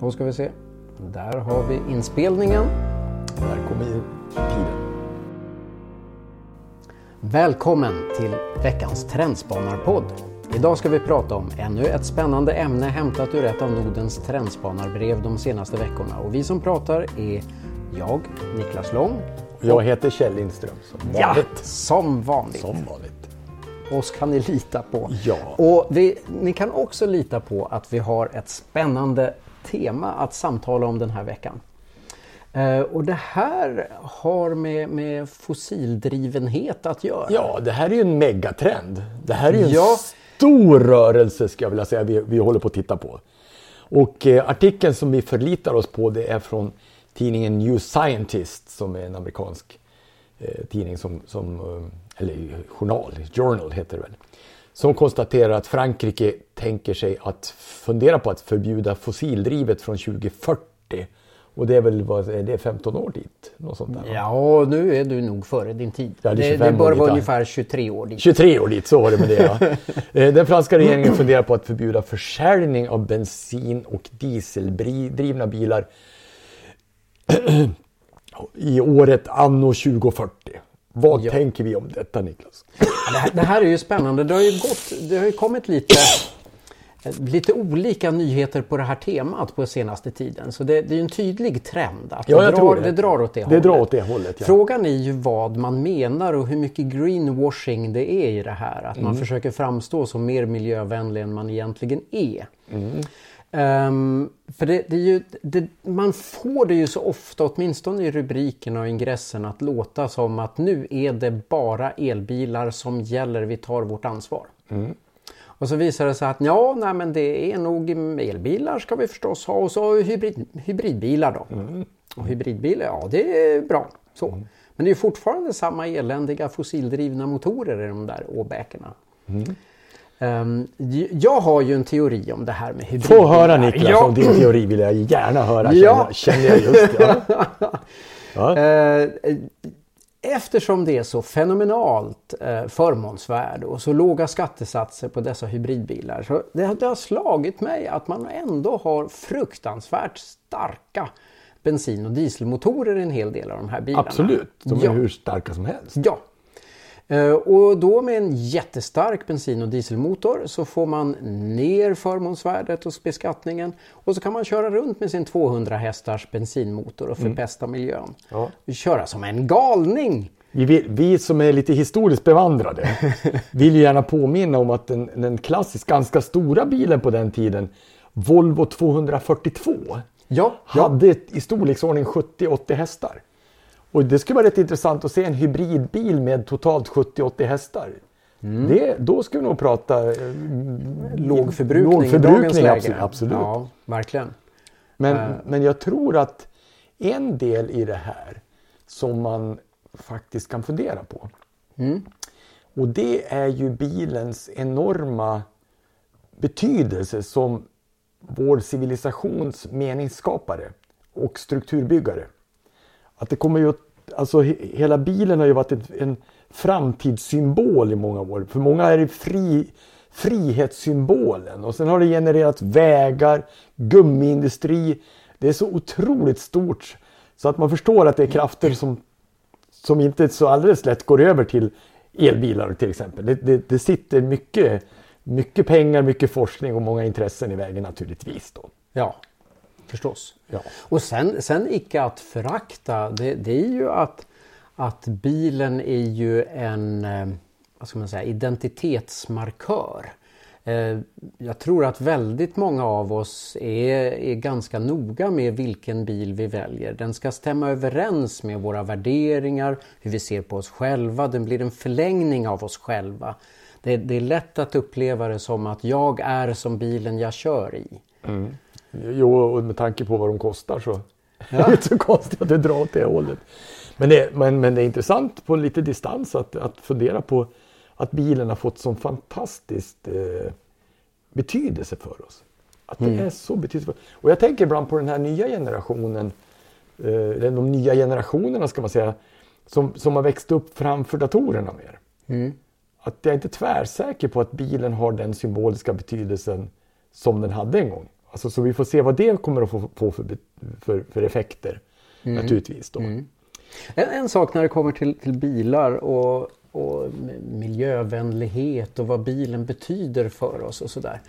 Då ska vi se. Där har vi inspelningen. Där kommer ju tiden. Välkommen till veckans Trendspanarpodd. Idag ska vi prata om ännu ett spännande ämne hämtat ur ett av Nordens trendspanarbrev de senaste veckorna. Och vi som pratar är jag, Niklas Lång. Jag heter Kjell Lindström som Ja, vanligt. som vanligt. Som vanligt. Oss kan ni lita på. Ja. Och vi, ni kan också lita på att vi har ett spännande tema att samtala om den här veckan. Eh, och det här har med, med fossildrivenhet att göra. Ja, det här är ju en megatrend. Det här är ju en Ja. stor rörelse ska jag vilja säga vi, vi håller på att titta på. Och eh, artikeln som vi förlitar oss på det är från tidningen New Scientist som är en amerikansk eh, tidning som, som eh, eller journal, journal heter det väl. Som konstaterar att Frankrike tänker sig att fundera på att förbjuda fossildrivet från 2040. Och det är väl vad, är det 15 år dit? Något sånt där? Ja, nu är du nog före din tid. Ja, det det, 25 det bör vara ungefär 23 år dit. 23 år dit, så var det med det ja. Eh, Den franska regeringen funderar på att förbjuda försäljning av bensin och dieseldrivna bilar i året anno 2040. Vad Ja. tänker vi om detta Niklas? Ja, Det här, det här är ju spännande. Det har ju, gått, det har ju kommit lite, lite olika nyheter på det här temat på senaste tiden. Så det, det är ju en tydlig trend. Att Ja, det, drar, det. det drar åt det, Det hållet. drar åt det hållet, ja. Frågan är ju vad man menar och hur mycket greenwashing det är i det här. Att Mm. man försöker framstå som mer miljövänlig än man egentligen är. Mm. Ehm, för det, det ju, det, man får det ju så ofta, åtminstone i rubrikerna och ingressen, att låta som att nu är det bara elbilar som gäller, vi tar vårt ansvar. Och så visar det sig att ja, nej, men det är nog elbilar ska vi förstås ha och så hybrid, hybridbilar då. Och hybridbilar, ja det är bra. Så. Men det är fortfarande samma eländiga fossildrivna motorer i de där åbäkorna. Ehm, j- jag har ju en teori om det här med hybridbilar. Få höra Niklas Ja. om din teori vill jag gärna höra. Ja. Känner, jag- känner jag just. Ja. Ja. Eh, Eftersom det är så fenomenalt eh, förmånsvärde och så låga skattesatser på dessa hybridbilar så det, det har slagit mig att man ändå har fruktansvärt starka bensin och dieselmotorer i en hel del av de här bilarna. Absolut, de är Ja. hur starka som helst. Ja. Eh, Och då med en jättestark bensin och dieselmotor så får man ner förmånsvärdet hos beskattningen och så kan man köra runt med sin 200 hästars bensinmotor och förpesta miljön. Ja. Köra som en galning! Vi, vill, vi som är lite historiskt bevandrade vill gärna påminna om att den, den klassiskt ganska stora bilen på den tiden, Volvo 242, Ja, hade i storleksordning 70-80 hästar. Och det skulle vara rätt intressant att se en hybridbil med totalt 70-80 hästar. Det, då ska vi nog prata eh, låg förbrukning, låg förbrukning absolut. absolut. Ja, verkligen. Men, men jag tror att en del i det här som man faktiskt kan fundera på. Och det är ju bilens enorma betydelse som vår civilisations meningsskapare och strukturbyggare. Att det kommer ju att, alltså hela bilen har ju varit en, en framtidssymbol i många år. För många är det fri, frihetssymbolen och sen har det genererat vägar, gummiindustri. Det är så otroligt stort så att man förstår att det är krafter som, som inte så alldeles lätt går över till elbilar till exempel. Det, det, det sitter mycket, mycket pengar, mycket forskning och många intressen i vägen naturligtvis. Då. Ja, förstås. Ja. Och sen, sen icke att förakta, det, det är ju att, att bilen är ju en eh, vad ska man säga, identitetsmarkör. Eh, Jag tror att väldigt många av oss är, är ganska noga med vilken bil vi väljer. Den ska stämma överens med våra värderingar, hur vi ser på oss själva. Den blir en förlängning av oss själva. Det, det är lätt att uppleva det som att jag är som bilen jag kör i. Jo, och med tanke på vad de kostar så är det inte så konstigt att det drar åt det hållet. Men det, men, men det är intressant på lite distans att, att fundera på att bilen har fått sån fantastiskt eh, betydelse för oss. Att det är så betydelsefullt. Och jag tänker ibland på den här nya generationen, eh, de nya generationerna ska man säga, som, som har växt upp framför datorerna mer. Att jag är inte tvärsäker på att bilen har den symboliska betydelsen som den hade en gång. Alltså, så vi får se vad det kommer att få, få för, för, för effekter Mm. naturligtvis. Då. En, en sak när det kommer till, till bilar och, och miljövänlighet och vad bilen betyder för oss och sådär.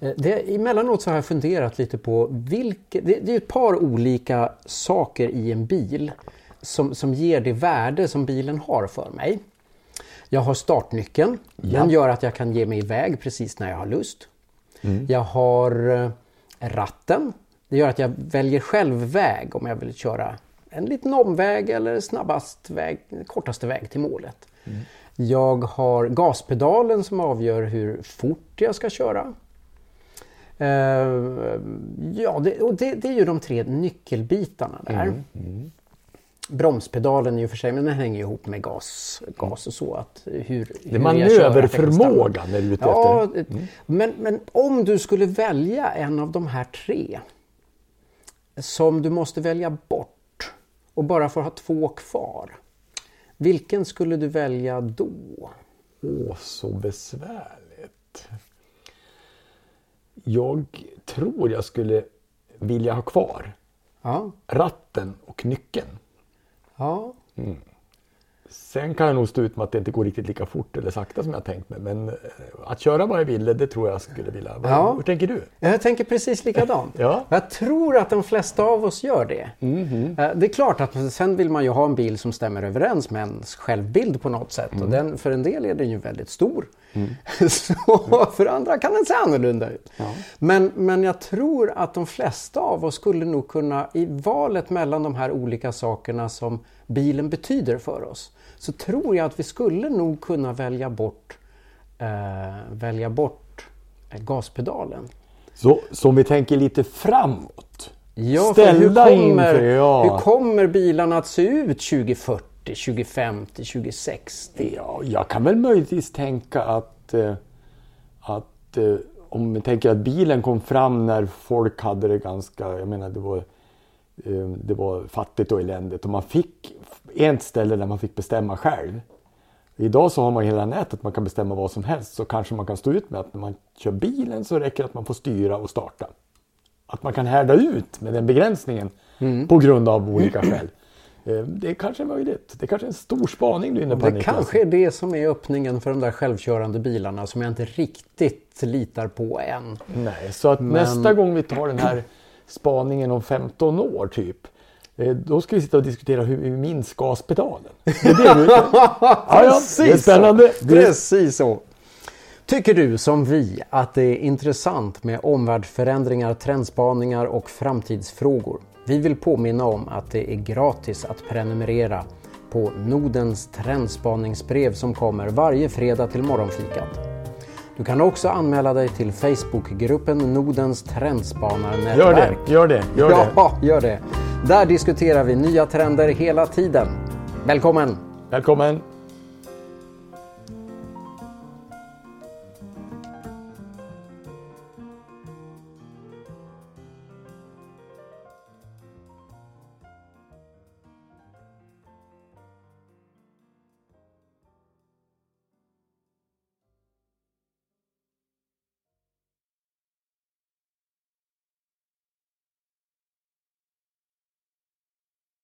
Eh, Det, emellanåt så har jag funderat lite på vilka, det, det är ett par olika saker i en bil som, som ger det värde som bilen har för mig. Jag har startnyckeln. Den gör att jag kan ge mig iväg precis när jag har lust. Jag har eh, ratten. Det gör att jag väljer själv väg om jag vill köra en liten omväg eller snabbast väg, kortaste väg till målet. Jag har gaspedalen som avgör hur fort jag ska köra. Eh, ja, det, och det, det är ju de tre nyckelbitarna där. Bromspedalen i och för sig, men den hänger ihop med gas, gas och så. Att hur, Det är manöverförmågan är du ute Ja, efter. det- men, men om du skulle välja en av de här tre som du måste välja bort och bara får ha två kvar. Vilken skulle du välja då? Åh, så besvärligt. Jag tror jag skulle vilja ha kvar Ja, ratten och nyckeln. Ja. Sen kan jag nog stå ut med att det inte går riktigt lika fort eller sakta som jag tänkt mig. Men eh, att köra vad jag ville, det tror jag skulle vilja. Ja. Hur tänker du? Jag tänker precis likadant. Ja. Jag tror att de flesta av oss gör det. Eh, Det är klart att sen vill man ju ha en bil som stämmer överens med ens självbild på något sätt. Och den, för en del är den ju väldigt stor. Så för andra kan den se annorlunda ut. Men, men jag tror att de flesta av oss skulle nog kunna, i valet mellan de här olika sakerna som bilen betyder för oss, så tror jag att vi skulle nog kunna välja bort, eh, välja bort eh, gaspedalen. Så, så om vi tänker lite framåt. Ja, för hur kommer, inför, ja. hur kommer bilarna att se ut 2040, 2050, 2060? Ja, jag kan väl möjligtvis tänka att, eh, att eh, om vi tänker att bilen kom fram när folk hade det ganska, jag menar det var, det var fattigt och eländigt och man fick ett ställe där man fick bestämma själv. Idag så har man hela nätet, man kan bestämma vad som helst så kanske man kan stå ut med att när man kör bilen så räcker det att man får styra och starta. Att man kan härda ut med den begränsningen på grund av olika skäl. Eh, Det är kanske är möjligt. Det är kanske är en stor spaning du är inne på Det Niklas. kanske är det som är öppningen för de där självkörande bilarna som jag inte riktigt litar på än. Nej, så att nästa gång vi tar den här spaningen om 15 år typ. eh, Då ska vi sitta och diskutera hur vi minns gaspedalen. Det är det ja, ja, det är spännande. Precis så. Tycker du som vi att det är intressant med omvärldsförändringar, trendspaningar och framtidsfrågor? Vi vill påminna om att det är gratis att prenumerera på Nordens trendspaningsbrev som kommer varje fredag till morgonfikat. Du kan också anmäla dig till Facebookgruppen Nordens trendspanarnätverk. Gör det, gör det, gör det. Ja, gör det. Där diskuterar vi nya trender hela tiden. Välkommen! Välkommen!